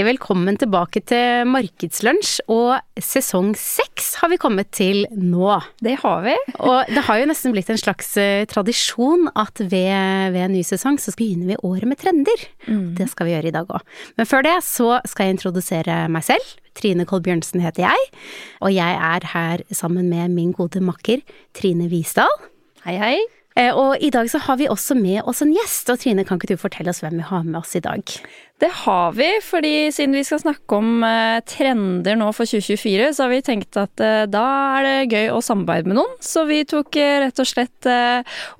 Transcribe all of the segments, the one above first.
Hjertelig velkommen tilbake til Markedslunsj, og sesong seks har vi kommet til nå. Det har vi. Og det har jo nesten blitt en slags eh, tradisjon at ved, ved en ny sesong så begynner vi året med trender. Mm. Det skal vi gjøre i dag òg. Men før det så skal jeg introdusere meg selv. Trine Kolbjørnsen heter jeg, og jeg er her sammen med min gode makker Trine Visdal. Hei, hei. Eh, og i dag så har vi også med oss en gjest, og Trine, kan ikke du fortelle oss hvem vi har med oss i dag? Det har vi, fordi siden vi skal snakke om eh, trender nå for 2024, så har vi tenkt at eh, da er det gøy å samarbeide med noen. Så vi tok rett og slett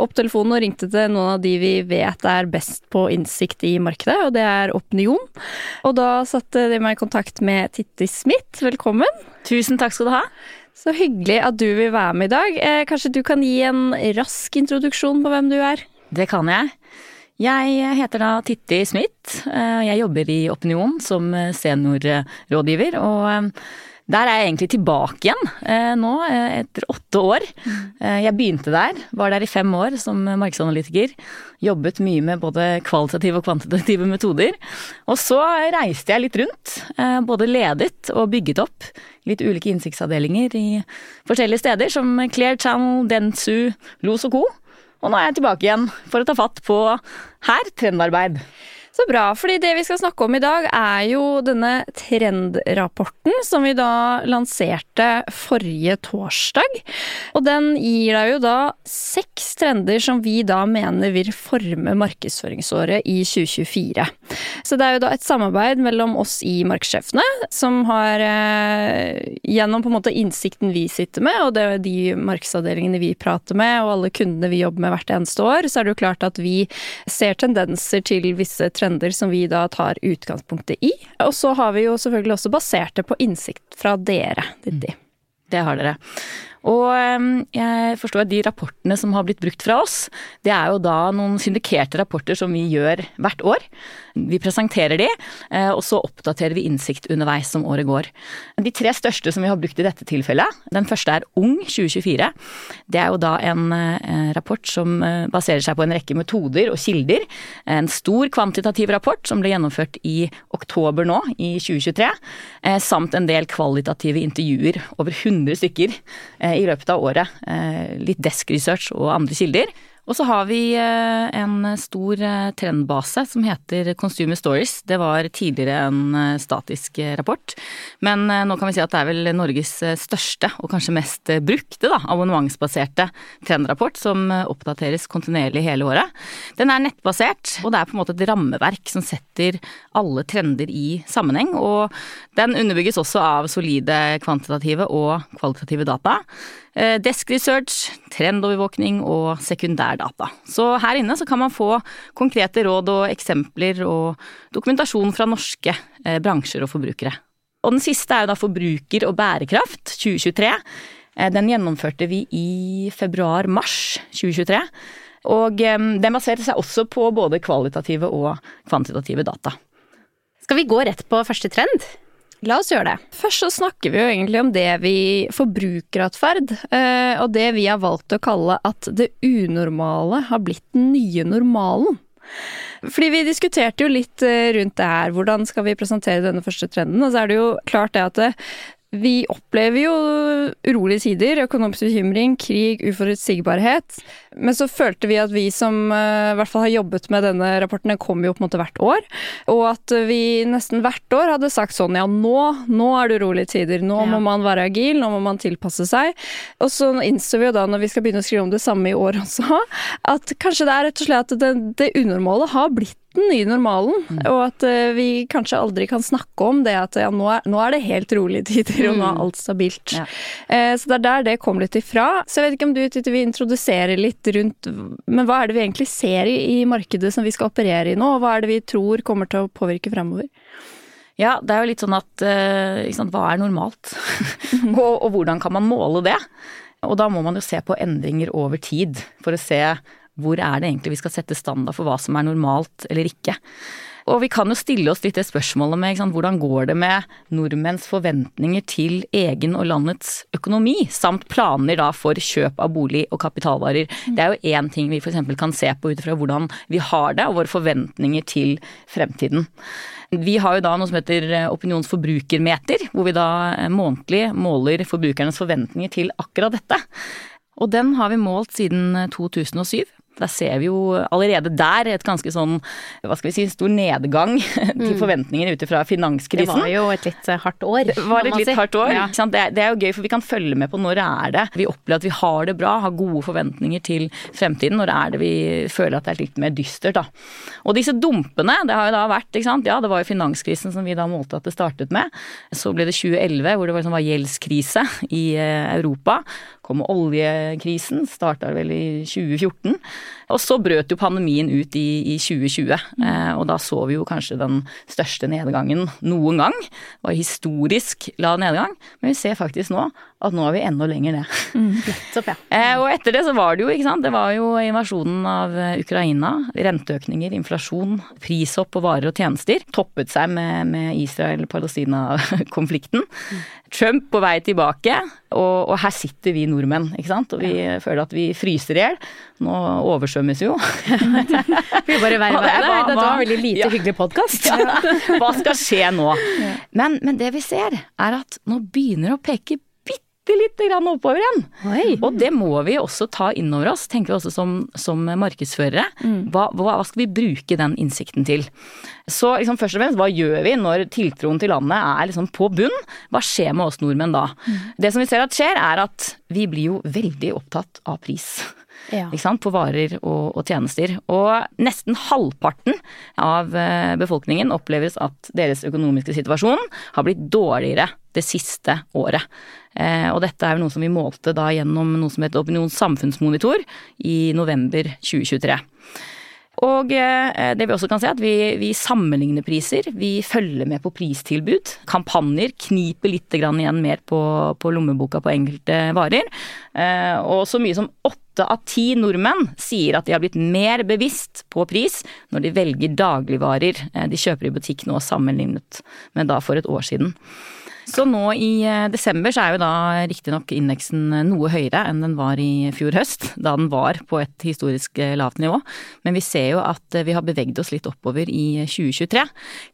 opp telefonen og ringte til noen av de vi vet er best på innsikt i markedet, og det er Opinion. Og da satte de meg i kontakt med Titti Smith. Velkommen. Tusen takk skal du ha. Så hyggelig at du vil være med i dag. Eh, kanskje du kan gi en rask introduksjon på hvem du er? Det kan jeg. Jeg heter da Titti Smith. Eh, jeg jobber i Opinion som seniorrådgiver. Og eh, der er jeg egentlig tilbake igjen eh, nå, eh, etter åtte år. Eh, jeg begynte der, var der i fem år som markedsanalytiker. Jobbet mye med både kvalitative og kvantitative metoder. Og så reiste jeg litt rundt. Både ledet og bygget opp litt ulike innsiktsavdelinger i forskjellige steder, som Clear Channel, Dentsu, Los og co. Og nå er jeg tilbake igjen for å ta fatt på her trendarbeid. Så bra, fordi det vi skal snakke om i dag er jo denne trendrapporten som vi da lanserte forrige torsdag. Og den gir deg jo da seks trender som vi da mener vil forme markedsføringsåret i 2024. Så det er jo da et samarbeid mellom oss i Markedssjefene, som har eh, gjennom på en måte innsikten vi sitter med, og det er de markedsavdelingene vi prater med, og alle kundene vi jobber med hvert eneste år, så er det jo klart at vi ser tendenser til visse trender trender som vi da tar utgangspunktet i. Og så har vi jo selvfølgelig også basert det på innsikt fra dere, Didi. Mm. Det har dere. Og jeg forstår at de rapportene som har blitt brukt fra oss, det er jo da noen syndikerte rapporter som vi gjør hvert år. Vi presenterer de, eh, og så oppdaterer vi innsikt underveis som året går. De tre største som vi har brukt i dette tilfellet, den første er Ung 2024. Det er jo da en eh, rapport som eh, baserer seg på en rekke metoder og kilder. En stor kvantitativ rapport som ble gjennomført i oktober nå, i 2023. Samt en del kvalitative intervjuer, over 100 stykker i løpet av året. Litt desk research og andre kilder. Og så har vi eh, en stor eh, trendbase som heter Consumer Stories. Det var tidligere en eh, statisk rapport, men nå kan vi si at det er vel Norges største og kanskje mest brukte da, abonnementsbaserte trendrapport som oppdateres kontinuerlig hele året. Den er nettbasert, og det er på en måte et rammeverk som setter alle trender i sammenheng. Og den underbygges også av solide kvantitative og kvalitative data. Eh, desk research, trendovervåkning og sekundærdata. Så her inne så kan man få konkrete råd og eksempler og dokumentasjon fra norske eh, bransjer og forbrukere. Og den siste er jo da Forbruker og bærekraft 2023. Eh, den gjennomførte vi i februar-mars 2023. Og den baserte seg også på både kvalitative og kvantitative data. Skal vi gå rett på første trend? La oss gjøre det. Først så snakker vi jo egentlig om det vi forbrukeratferd, eh, og det vi har valgt å kalle at det unormale har blitt den nye normalen. Fordi vi diskuterte jo litt eh, rundt det her, hvordan skal vi presentere denne første trenden? Og så er det jo klart det at det, vi opplever jo urolige tider, økonomisk bekymring, krig, uforutsigbarhet. Men så følte vi at vi som uh, i hvert fall har jobbet med denne rapporten, den kommer jo på en måte hvert år. Og at vi nesten hvert år hadde sagt sånn ja, nå, nå er det urolige tider. Nå ja. må man være agil, nå må man tilpasse seg. Og så innså vi jo da, når vi skal begynne å skrive om det samme i år også, at kanskje det er rett og slett at det, det unormale har blitt den nye normalen, mm. og at uh, vi kanskje aldri kan snakke om det at ja, nå er, nå er det helt rolige tider, og nå er mm. alt stabilt. Ja. Uh, så det er der det kom litt ifra. Så jeg vet ikke om du Titte, vil introdusere litt rundt Men hva er det vi egentlig ser i, i markedet som vi skal operere i nå, og hva er det vi tror kommer til å påvirke fremover? Ja, det er jo litt sånn at uh, sant, hva er normalt? og, og hvordan kan man måle det? Og da må man jo se på endringer over tid for å se hvor er det egentlig vi skal sette standard for hva som er normalt eller ikke. Og vi kan jo stille oss litt det spørsmålet med sant, hvordan går det med nordmenns forventninger til egen og landets økonomi, samt planer da for kjøp av bolig og kapitalvarer. Mm. Det er jo én ting vi f.eks. kan se på ut fra hvordan vi har det og våre forventninger til fremtiden. Vi har jo da noe som heter opinionsforbrukermeter, hvor vi da månedlig måler forbrukernes forventninger til akkurat dette. Og den har vi målt siden 2007. Der ser vi jo allerede der et ganske sånn, hva skal vi si, stor nedgang til mm. forventninger ut ifra finanskrisen. Det var jo et litt eh, hardt år. Det var et litt si. hardt år. Ja. Det, er, det, er, jo gøy, for vi kan følge med på når det er det. Vi opplever at vi har det bra, har gode forventninger til fremtiden. Når det er det vi føler at det er litt mer dystert, da. Og disse dumpene, det har jo da vært, ikke sant. Ja, det var jo finanskrisen som vi da målte at det startet med. Så ble det 2011 hvor det var, liksom, var gjeldskrise i eh, Europa kom oljekrisen, starta vel i 2014. Og så brøt jo pandemien ut i, i 2020, eh, og da så vi jo kanskje den største nedgangen noen gang. Det var historisk lav nedgang, men vi ser faktisk nå at nå er vi enda lenger ned. Mm, nettopp, ja. eh, og etter det så var det jo, ikke sant, det var jo invasjonen av eh, Ukraina, renteøkninger, inflasjon, prishopp på varer og tjenester. Toppet seg med, med Israel-Palestina-konflikten. Mm. Trump på vei tilbake, og, og, her sitter vi nordmenn, ikke sant. Og vi ja. føler at vi fryser i hjel. Nå oversvømmes jo. vi bare være med det. Dette var en veldig lite ja. hyggelig podkast. Hva skal skje nå? Men, men det vi ser, er at nå begynner å peke bitte lite grann oppover igjen. Oi. Og det må vi også ta inn over oss, tenker vi også som, som markedsførere. Mm. Hva, hva, skal vi bruke den innsikten til? Så liksom, først og fremst, hva gjør vi når tiltroen til landet er liksom på bunn? Hva skjer med oss nordmenn da? Mm. Det som vi ser at skjer, er at vi blir jo veldig opptatt av pris. Ja. På varer og, og, tjenester. Og nesten halvparten av eh, befolkningen oppleves at deres økonomiske situasjon har blitt dårligere det siste året. Eh, og dette er noe som vi målte da gjennom noe som heter Opinions samfunnsmonitor i november 2023. Og eh, det vi også kan se, si at vi, vi, sammenligner priser. Vi følger med på pristilbud. Kampanjer kniper litt igjen mer på, på lommeboka på enkelte varer. Eh, og så mye som åtte av ti nordmenn sier at de har blitt mer bevisst på pris når de velger dagligvarer de kjøper i butikk nå sammenlignet med da for et år siden. Så nå i eh, desember så er jo da riktignok indeksen eh, noe høyere enn den var i fjor høst, da den var på et historisk eh, lavt nivå. Men vi ser jo at vi har beveget oss litt oppover i 2023.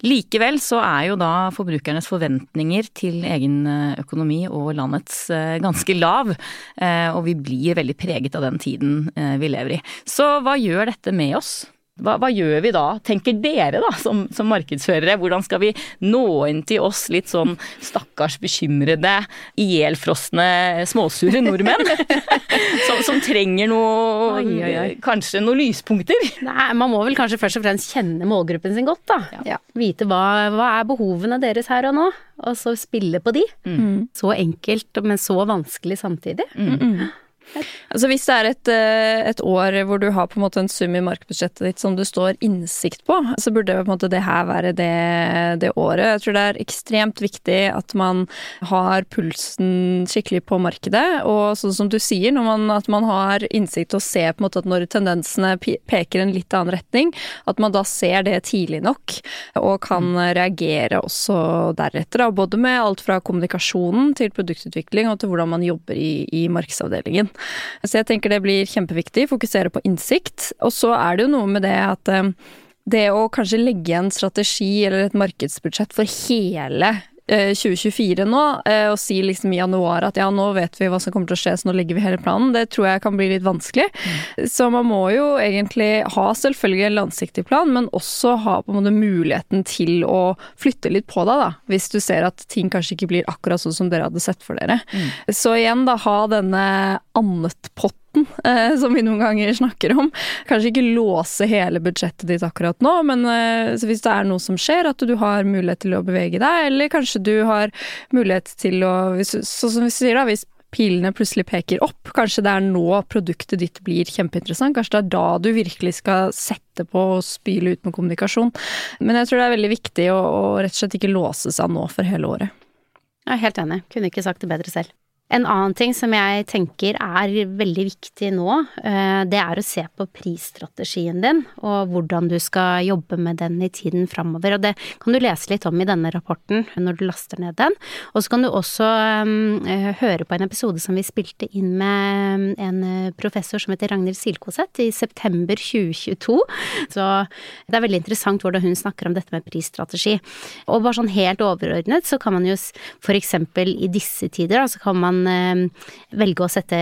Likevel så er jo da forbrukernes forventninger til egen økonomi og landets ganske lav, og vi blir veldig preget av den tiden vi lever i. Så hva gjør dette med oss? Hva, hva, gjør vi da, tenker dere da, som, som, markedsførere? Hvordan skal vi nå inn til oss litt sånn stakkars bekymrede, ihjelfrosne, småsure nordmenn? som, som, trenger noe oi, oi, oi. Kanskje noen lyspunkter? Nei, man må vel kanskje først og fremst kjenne målgruppen sin godt, da. Ja. Vite hva, hva, er behovene deres her og nå, og så spille på de. Mm. Så enkelt, men så vanskelig samtidig. Mm. Altså Hvis det er et, eh, et, år hvor du har på en måte en sum i markedsbudsjettet ditt som du står innsikt på, så burde på en måte det her være det, det, året. Jeg tror det er ekstremt viktig at man har pulsen skikkelig på markedet. Og sånn som du sier, man, at man har innsikt og ser på en måte at når tendensene peker en litt annen retning, at man da ser det tidlig nok og kan mm. reagere også deretter. Da, både med alt fra kommunikasjonen til produktutvikling og til hvordan man jobber i, i markedsavdelingen. Så jeg tenker det blir kjempeviktig. Fokusere på innsikt. Og så er det jo noe med det at eh, det å kanskje legge en strategi eller et markedsbudsjett for hele 2024 eh, nå, eh, og si liksom i januar at ja, nå vet vi hva som kommer til å skje, så nå legger vi hele planen, det tror jeg kan bli litt vanskelig. Mm. Så man må jo egentlig ha selvfølgelig en langsiktig plan, men også ha på en måte muligheten til å flytte litt på deg, da. Hvis du ser at ting kanskje ikke blir akkurat sånn som dere hadde sett for dere. Mm. Så igjen, da, ha denne annet-potten eh, som vi noen ganger snakker om. Kanskje ikke låse hele budsjettet ditt akkurat nå, men eh, hvis det er noe som skjer, at du har mulighet til å bevege deg, eller kanskje du har mulighet til å Sånn som vi sier, da, hvis pilene plutselig peker opp. Kanskje det er nå produktet ditt blir kjempeinteressant. Kanskje det er da du virkelig skal sette på og spyle ut med kommunikasjon. Men jeg tror det er veldig viktig å, å rett og slett ikke låse seg nå for hele året. Jeg er helt enig. Kunne ikke sagt det bedre selv. En annen ting som jeg tenker er veldig viktig nå, eh, det er å se på prisstrategien din, og hvordan du skal jobbe med den i tiden framover. Og det kan du lese litt om i denne rapporten når du laster ned den. Og så kan du også um, høre på en episode som vi spilte inn med en professor som heter Ragnhild Silkoseth i september 2022. Så det er veldig interessant hvordan hun snakker om dette med prisstrategi. Og bare sånn helt overordnet så kan man jo for eksempel i disse tider, så kan man kan eh, velge å sette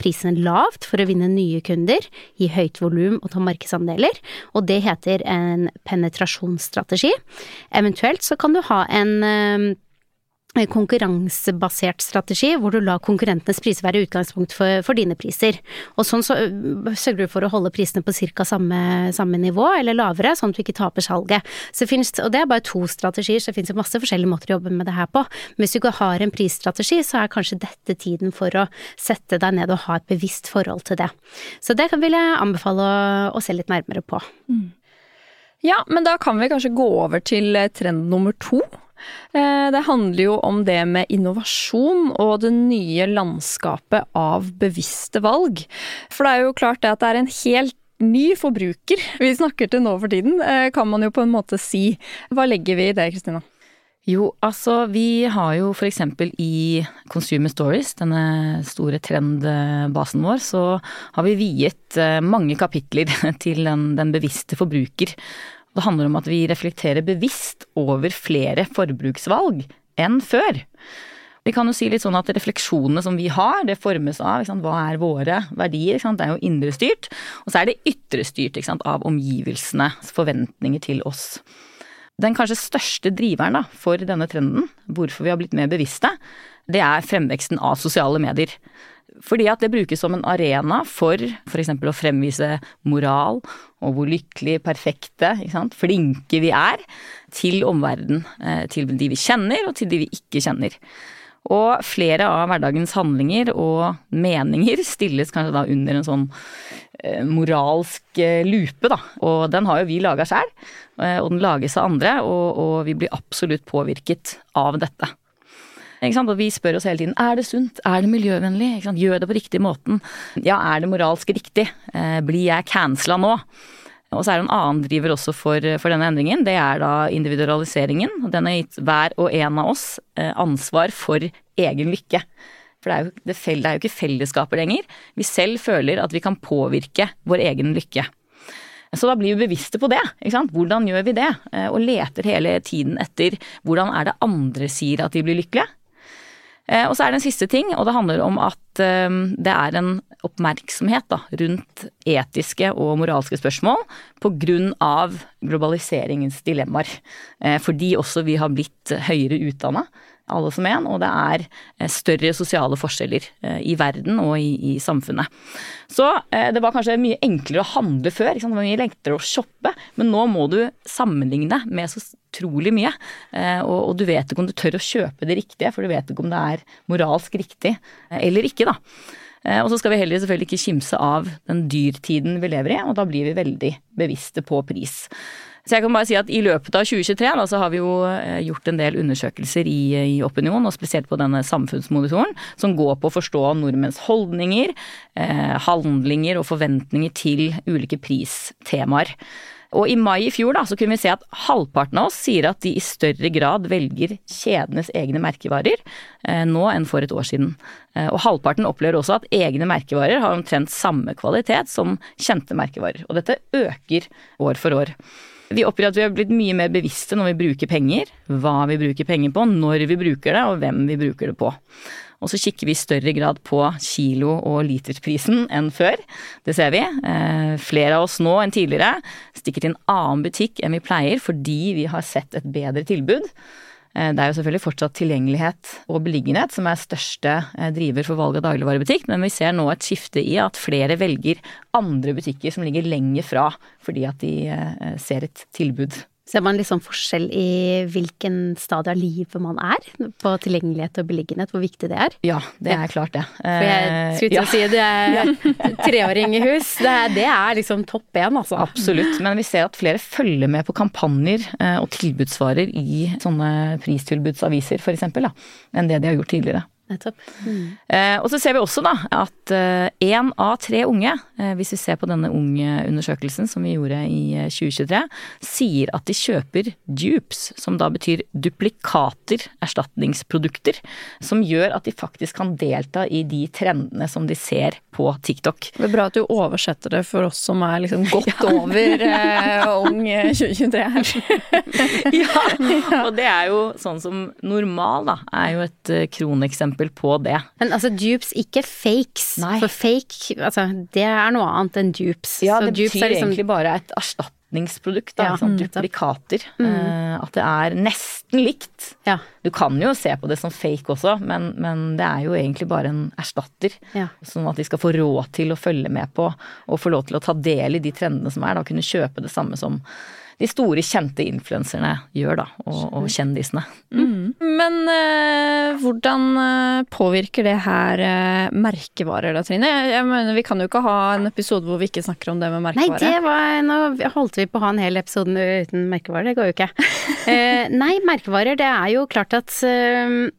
prisen lavt for å vinne nye kunder, gi høyt volum og ta markedsandeler, og det heter en penetrasjonsstrategi. Eventuelt så kan du ha en eh, konkurransebasert strategi, hvor du lar konkurrentenes priser være utgangspunkt for, for, dine priser. Og sånn så øh, sørger du for å holde prisene på ca. Samme, samme, nivå, eller lavere, sånn at du ikke taper salget. Så finnes, og det er bare to strategier, så det finnes masse forskjellige måter å jobbe med det her på. Men hvis du ikke har en prisstrategi, så er kanskje dette tiden for å sette deg ned og ha et bevisst forhold til det. Så det vil jeg anbefale å, å se litt nærmere på. Mm. Ja, men da kan vi kanskje gå over til eh, trend nummer to. Eh, det handler jo om det med innovasjon og det nye landskapet av bevisste valg. For det er jo klart det at det er en helt ny forbruker vi snakker til nå for tiden, eh, kan man jo på en måte si. Hva legger vi i det, Kristina? Jo, altså vi har jo eksempel i Consumer Stories, denne store trendbasen vår, så har vi viet eh, mange kapitler til den, den bevisste forbruker. Det handler om at vi reflekterer bevisst over flere forbruksvalg enn før. Vi kan jo si litt sånn at refleksjonene som vi har, det formes av hva er våre verdier. Det er jo indrestyrt. Og så er det ytrestyrt av omgivelsenes forventninger til oss. Den kanskje største driveren da, for denne trenden, hvorfor vi har blitt mer bevisste, det er fremveksten av sosiale medier. Fordi at det brukes som en arena for f.eks. å fremvise moral og hvor lykkelig, perfekte, flinke vi er til omverdenen. Eh, til de vi kjenner og til de vi ikke kjenner. Og flere av hverdagens handlinger og meninger stilles kanskje da under en sånn eh, moralsk eh, lupe, da. Og den har jo vi laga sjæl, og den lages av andre, og, og vi blir absolutt påvirket av dette. Og vi spør oss hele tiden er det sunt, er det miljøvennlig, gjør det på riktig måten. Ja, er det moralsk riktig, eh, blir jeg cancela nå? Og så er det en annen driver også for, for, denne endringen. Det er da individualiseringen. Den har gitt hver og en av oss eh, ansvar for egen lykke. For det er, jo, det, er jo ikke fellesskapet lenger. Vi selv føler at vi kan påvirke vår egen lykke. Så da blir vi bevisste på det. Hvordan gjør vi det? Eh, og leter hele tiden etter hvordan er det andre sier at de blir lykkelige? Eh, og så er det en siste ting, og det handler om at eh, det er en oppmerksomhet da, rundt etiske og moralske spørsmål av globaliseringens dilemmaer. Eh, fordi også vi har blitt høyere utdanna alle som en, og det er eh, større sosiale forskjeller eh, i verden og i, i samfunnet. Så eh, det var kanskje mye enklere å handle før, det var mye lettere å shoppe, men nå må du sammenligne med så utrolig mye. Og, og, du vet ikke om du tør å kjøpe det riktige, for du vet ikke om det er moralsk riktig eller ikke, da. Og så skal vi heller selvfølgelig ikke kimse av den dyrtiden vi lever i, og da blir vi veldig bevisste på pris. Så jeg kan bare si at i løpet av 2023 da, så har vi jo eh, gjort en del undersøkelser i, i Opinion, og spesielt på denne samfunnsmonitoren, som går på å forstå nordmenns holdninger, eh, handlinger og forventninger til ulike pristemaer. Og i mai i fjor da, så kunne vi se at halvparten av oss sier at de i større grad velger kjedenes egne merkevarer eh, nå enn for et år siden. Eh, og halvparten opplever også at egne merkevarer har omtrent samme kvalitet som kjente merkevarer. Og dette øker år for år. Vi oppgir at vi har blitt mye mer bevisste når vi bruker penger, hva vi bruker penger på, når vi bruker det og hvem vi bruker det på. Og så kikker vi i større grad på kilo- og litersprisen enn før. Det ser vi. Eh, flere av oss nå enn tidligere stikker til en annen butikk enn vi pleier fordi vi har sett et bedre tilbud. Eh, det er jo selvfølgelig fortsatt tilgjengelighet og beliggenhet som er største eh, driver for valg av dagligvarebutikk, men vi ser nå et skifte i at flere velger andre butikker som ligger lenger fra, fordi at de eh, ser et tilbud. Ser man liksom forskjell i hvilken stadie av livet man er på tilgjengelighet og beliggenhet, hvor viktig det er? Ja, det er klart det. For jeg skulle til ja. å si det er treåring i hus, det er, det er liksom topp én, altså. Absolutt, men vi ser at flere følger med på kampanjer eh, og tilbudsvarer i sånne pristilbudsaviser f.eks. enn det de har gjort tidligere. Nettopp. Mm. Eh, og så ser vi også da at én eh, av tre unge, eh, hvis vi ser på denne unge-undersøkelsen som vi gjorde i 2023, eh, sier at de kjøper dupes, som da betyr duplikater, erstatningsprodukter, som gjør at de faktisk kan delta i de trendene som de ser på TikTok. Det er bra at du oversetter det for oss som er liksom godt ja. over eh, ung 2023 her. ja, og det er jo sånn som normal, da, er jo et kroneksempel eksempel på det. Men altså dupes, ikke fakes. Nei. For fake, altså det er noe annet enn dupes. Ja, det betyr liksom... egentlig bare et erstatningsprodukt, da. Ja, liksom, duplikater. Mm. Uh, at det er nesten likt. Ja. Du kan jo se på det som fake også, men, men det er jo egentlig bare en erstatter. Ja. Sånn at de skal få råd til å følge med på og få lov til å ta del i de trendene som er, da kunne kjøpe det samme som de store, kjente influenserne gjør, da, og, og kjendisene. Mm. Men eh, hvordan eh, påvirker det her eh, merkevarer da, Trine? Jeg, jeg, mener, Vi kan jo ikke ha en episode hvor vi ikke snakker om det med merkevarer. Nei, det var, nå holdt vi på å ha en hel episode uten merkevarer, det går jo ikke. eh, nei, merkevarer, det er jo klart at eh,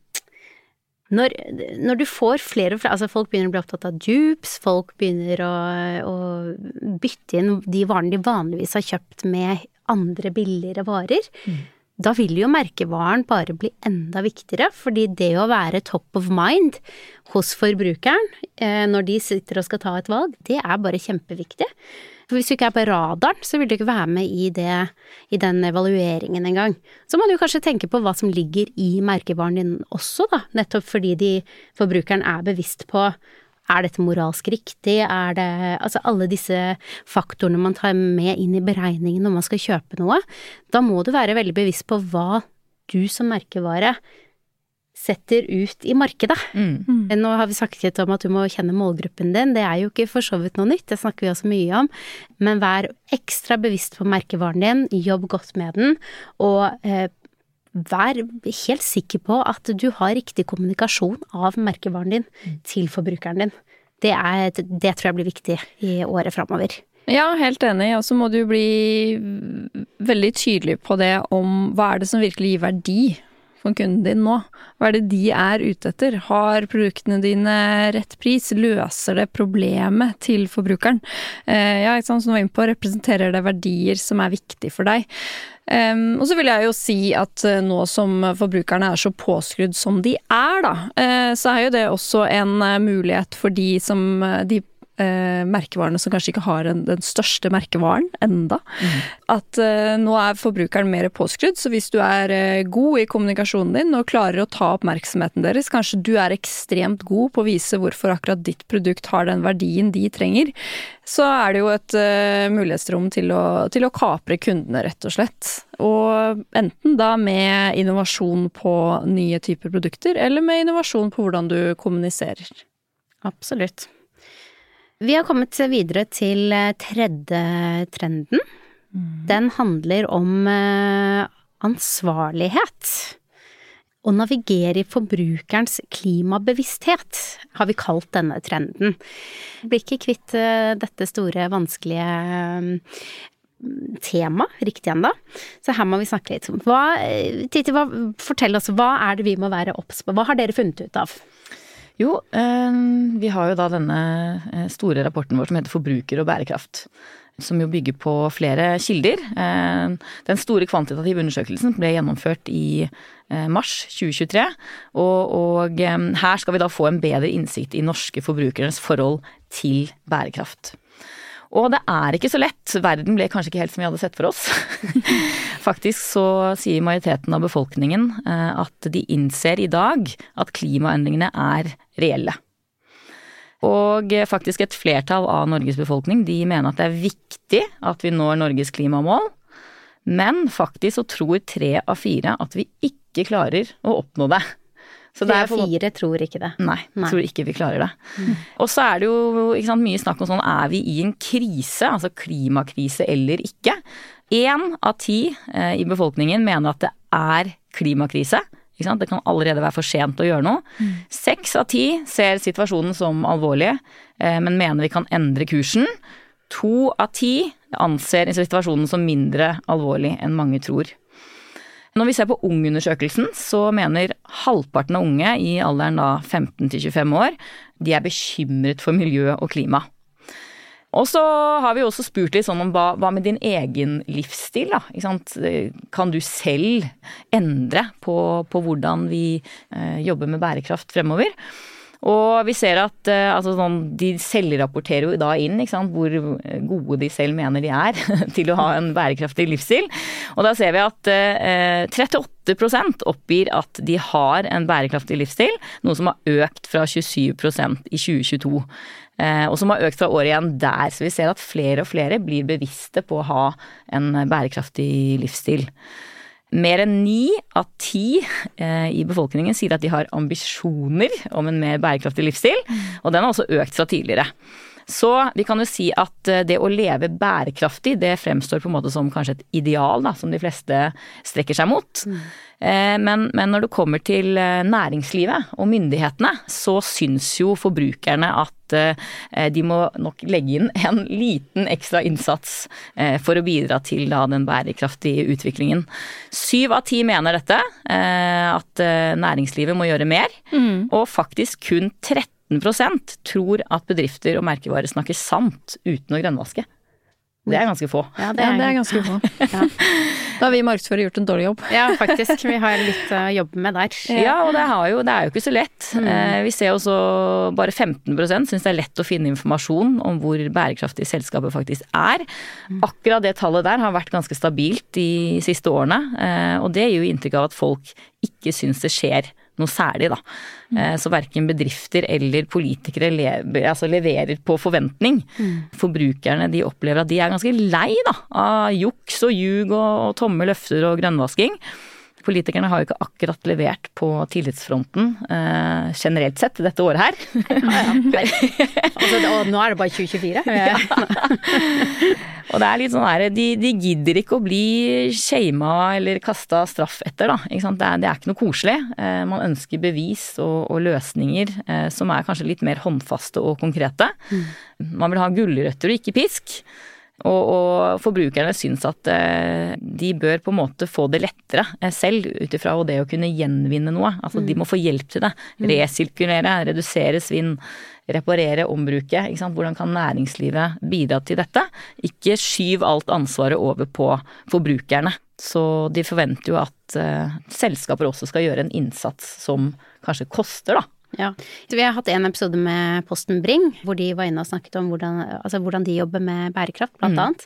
når, når, du får flere og flere Altså, folk begynner å bli opptatt av dupes, folk begynner å, å bytte inn de varene de vanligvis har kjøpt med andre billigere varer. Mm. Da vil jo merkevaren bare bli enda viktigere, fordi det å være top of mind hos forbrukeren eh, når de sitter og skal ta et valg, det er bare kjempeviktig. For hvis du ikke er på radaren, så vil du ikke være med i, det, i den evalueringen engang. Så må du kanskje tenke på hva som ligger i merkevaren din også, da, nettopp fordi de, forbrukeren er bevisst på er dette moralsk riktig? Er det Altså alle disse faktorene man tar med inn i beregningen når man skal kjøpe noe. Da må du være veldig bevisst på hva du som merkevare setter ut i markedet. Mm. Nå har vi snakket om at du må kjenne målgruppen din, det er jo ikke for så vidt noe nytt, det snakker vi også mye om, men vær ekstra bevisst på merkevaren din, jobb godt med den, og eh, vær helt sikker på at du har riktig kommunikasjon av merkevaren din mm. til forbrukeren din. Det, er, det tror jeg blir viktig i året framover. Ja, helt enig. Og så må du bli veldig tydelig på det om hva er det som virkelig gir verdi for kunden din nå? Hva er det de er ute etter? Har produktene dine rett pris? Løser det problemet til forbrukeren? Eh, ja, som du var inne på, representerer det verdier som er viktige for deg? Um, og så vil jeg jo si at uh, nå som forbrukerne er så påskrudd som de er, da, uh, så er jo det også en uh, mulighet for de som de eh, merkevarene som kanskje ikke har en, den største merkevaren enda. Mm. At eh, nå er forbrukeren mer påskrudd, så hvis du er eh, god i kommunikasjonen din og klarer å ta oppmerksomheten deres, kanskje du er ekstremt god på å vise hvorfor akkurat ditt produkt har den verdien de trenger, så er det jo et uh, mulighetsrom til å, til å kapre kundene, rett og slett. Og enten da med innovasjon på nye typer produkter, eller med innovasjon på hvordan du kommuniserer. Absolutt. Vi har kommet videre til eh, tredje trenden. Mm. Den handler om eh, ansvarlighet. Å navigere i forbrukerens klimabevissthet, har vi kalt denne trenden. Blir ikke kvitt eh, dette store, vanskelige tema riktig ennå, så her må vi snakke litt. Hva, Titi, hva, fortell oss, hva er det vi må være obs på? Hva har dere funnet ut av? Jo, eh, vi har jo da denne eh, store rapporten vår som heter Forbruker og bærekraft. Som jo bygger på flere kilder. Eh, den store kvantitative undersøkelsen ble gjennomført i mars 2023. Og, og her skal vi da få en bedre innsikt i norske forbrukernes forhold til bærekraft. Og det er ikke så lett. Verden ble kanskje ikke helt som vi hadde sett for oss. Faktisk så sier majoriteten av befolkningen eh, at de innser i dag at klimaendringene er reelle. Og faktisk et flertall av Norges befolkning de mener at det er viktig at vi når Norges klimamål. Men faktisk så tror tre av fire at vi ikke klarer å oppnå det. Så Tre av fire tror ikke det. Nei, nei, tror ikke vi klarer det. Mm. Og så er det jo sant, mye snakk om sånn er vi i en krise, altså klimakrise eller ikke. Én av ti eh, i befolkningen mener at det er klimakrise. Det kan allerede være for sent å gjøre noe. Mm. Seks av ti ser situasjonen som alvorlig, eh, men mener vi kan endre kursen. To av ti anser situasjonen som mindre alvorlig enn mange tror. Når vi ser på Ung-undersøkelsen, så mener halvparten av unge i alderen da 15 til 25 år, de er bekymret for miljø og klima. Og så har vi også spurt litt sånn om hva, hva med din egen livsstil, da? Kan du selv endre på, på hvordan vi eh, jobber med bærekraft fremover? Og vi ser at eh, altså sånn, de selvrapporterer jo da inn hvor gode de selv mener de er til å ha en bærekraftig livsstil. Og da ser vi at eh, 38% oppgir at de har en bærekraftig livsstil, noe som har økt fra 27% i 2022. Eh, og som har økt fra året igjen der. Så vi ser at flere og flere blir bevisste på å ha en bærekraftig livsstil. Mer enn ni av ti eh, i befolkningen sier at de har ambisjoner om en mer bærekraftig livsstil, og den har også økt fra tidligere. Så vi kan jo si at eh, det å leve bærekraftig, det fremstår på en måte som kanskje et ideal, da, som de fleste strekker seg mot. Mm. Men, men, når det kommer til næringslivet og myndighetene, så syns jo forbrukerne at de må nok legge inn en liten ekstra innsats for å bidra til da, den bærekraftige utviklingen. Syv av ti mener dette, at næringslivet må gjøre mer, mm. og faktisk kun 13 tror at bedrifter og merkevarer snakker sant uten å grønnvaske. Det er ganske få. Ja, det er, ja, det er ganske få. ja. Da har vi markedsførere gjort en dårlig jobb. Ja, faktisk. Vi har litt å jobbe med der. Ja, og det, jo, det er jo ikke så lett. Mm. Eh, vi ser også bare 15% syns det er lett å finne informasjon om hvor bærekraftig selskapet faktisk er. Mm. Akkurat det tallet der har vært ganske stabilt de siste årene, eh, og det gir jo inntrykk av at folk ikke syns det skjer noe særlig, da. Mm. Så verken bedrifter eller politikere lever, altså leverer på forventning. Mm. Forbrukerne de opplever at de er ganske lei da, av juks og ljug og tomme løfter og grønnvasking. Politikerne har jo ikke akkurat levert på tillitsfronten eh, generelt sett dette året her. Ja, ja. altså, og nå er det bare 2024. ja. og det er litt sånn her, de, de gidder ikke å bli shama eller kasta straff etter, da. Det er, det, er, ikke noe koselig. Eh, man ønsker bevis og, og løsninger eh, som er kanskje litt mer håndfaste og konkrete. Mm. Man vil ha gulrøtter og ikke pisk. Og, og, forbrukerne syns at eh, de bør på en måte få det lettere eh, selv, ut ifra det å kunne gjenvinne noe. Altså mm. de må få hjelp til det. Mm. Resirkulere, redusere svinn, reparere, ombruke. Hvordan kan næringslivet bidra til dette? Ikke skyv alt ansvaret over på forbrukerne. Så de forventer jo at uh, selskaper også skal gjøre en innsats som kanskje koster, da. Ja. Vi har hatt en episode med Posten Bring, hvor de var inne og snakket om hvordan, altså hvordan de jobber med bærekraft, blant mm. annet.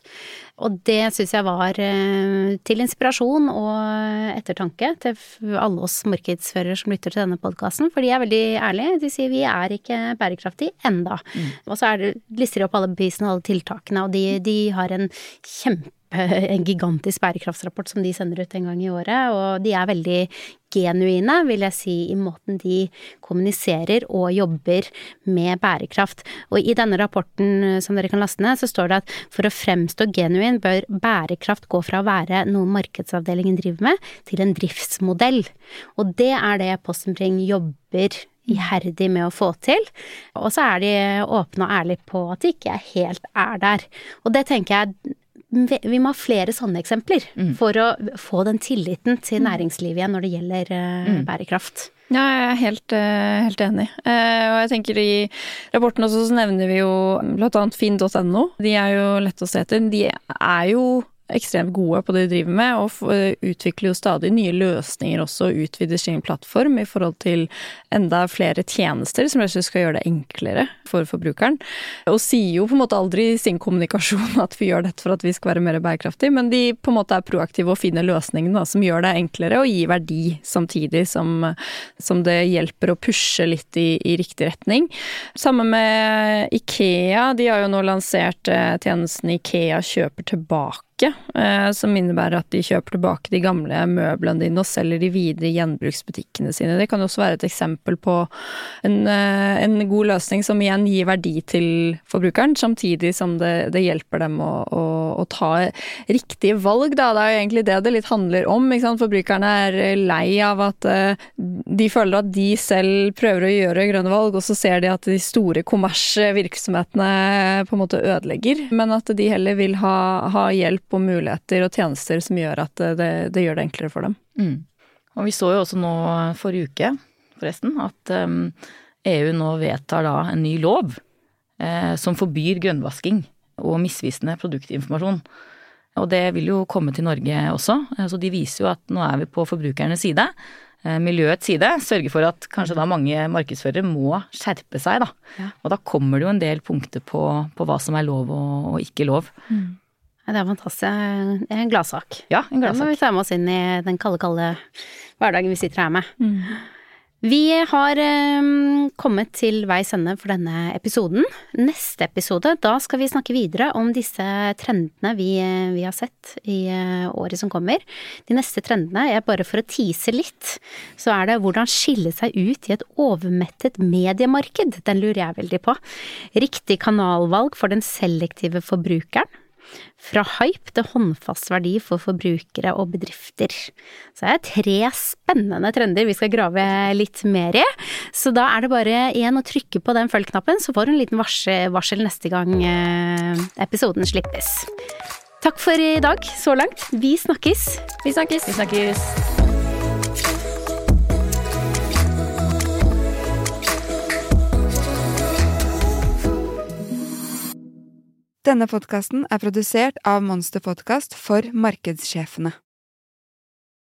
Og det syns jeg var eh, til inspirasjon og ettertanke til alle oss markedsførere som lytter til denne podkasten, for de er veldig ærlige. De sier vi er ikke bærekraftige enda. Mm. Og så er det, lister de opp alle bevisene og alle tiltakene, og de, de har en kjempe en gigantisk bærekraftsrapport som de sender ut en gang i året, og de er veldig genuine, vil jeg si, i måten de kommuniserer og jobber med bærekraft. Og i denne rapporten eh, som dere kan laste ned, så står det at for å fremstå genuin bør bærekraft gå fra å være noe markedsavdelingen driver med, til en driftsmodell. Og det er det Postenbring jobber iherdig med å få til. Og så er de åpne og ærlige på at de ikke helt er der. Og det tenker jeg vi må ha flere sånne eksempler mm. for å få den tilliten til mm. næringslivet igjen når det gjelder uh, mm. bærekraft. Ja, jeg er helt, uh, helt enig. Uh, og jeg tenker i rapporten også så nevner vi jo annet finn.no. De er jo lette å se etter. De er jo ekstremt gode på det de driver med, og eh, utvikler jo stadig nye løsninger også, og utvider sin plattform i forhold til enda flere tjenester som slett skal gjøre det enklere for forbrukeren. Og sier jo på en måte aldri i sin kommunikasjon at vi gjør dette for at vi skal være mer bærekraftige, men de på en måte er proaktive og finner løsningene som gjør det enklere og gir verdi samtidig som, som det hjelper å pushe litt i, i riktig retning. Sammen med Ikea, de har jo nå lansert eh, tjenesten Ikea kjøper tilbake pakke, eh, som innebærer at de kjøper tilbake de gamle møblene dine og selger de videre i gjenbruksbutikkene sine. Det kan også være et eksempel på en, eh, en god løsning som igjen gir verdi til forbrukeren, samtidig som det, det hjelper dem å, å, å, ta riktige valg. Da. Det er jo egentlig det det litt handler om. Forbrukerne er lei av at eh, de føler at de selv prøver å gjøre grønne valg, og så ser de at de store kommersvirksomhetene på en måte ødelegger, men at de heller vil ha, ha hjelp hjelp og muligheter og tjenester som gjør at det, det gjør det enklere for dem. Mm. Og vi så jo også nå forrige uke, forresten, at um, EU nå vedtar da en ny lov eh, som forbyr grønnvasking og misvisende produktinformasjon. Og det vil jo komme til Norge også. Så de viser jo at nå er vi på forbrukernes side. Eh, miljøets side sørger for at kanskje da mange markedsførere må skjerpe seg, da. Ja. Og da kommer det jo en del punkter på, på hva som er lov og, og ikke lov. Mm. Det er fantastisk. Det er en gladsak. Ja, en gladsak. Det må vi ta med oss inn i den kalde, kalde hverdagen vi sitter her med. Mm. Vi har um, kommet til veis ende for denne episoden. Neste episode, da skal vi snakke videre om disse trendene vi, vi har sett i uh, året som kommer. De neste trendene, er bare for å tease litt, så er det hvordan skille seg ut i et overmettet mediemarked. Den lurer jeg veldig på. Riktig kanalvalg for den selektive forbrukeren fra hype til håndfast verdi for forbrukere og bedrifter. Så det er tre spennende trender vi skal grave litt mer i. Så da er det bare igjen å trykke på den følg-knappen, så får du en liten varsel neste gang eh, episoden slippes. Takk for i dag så langt. Vi snakkes. Vi snakkes. Vi snakkes. Denne podkasten er produsert av Monster Podkast for markedssjefene.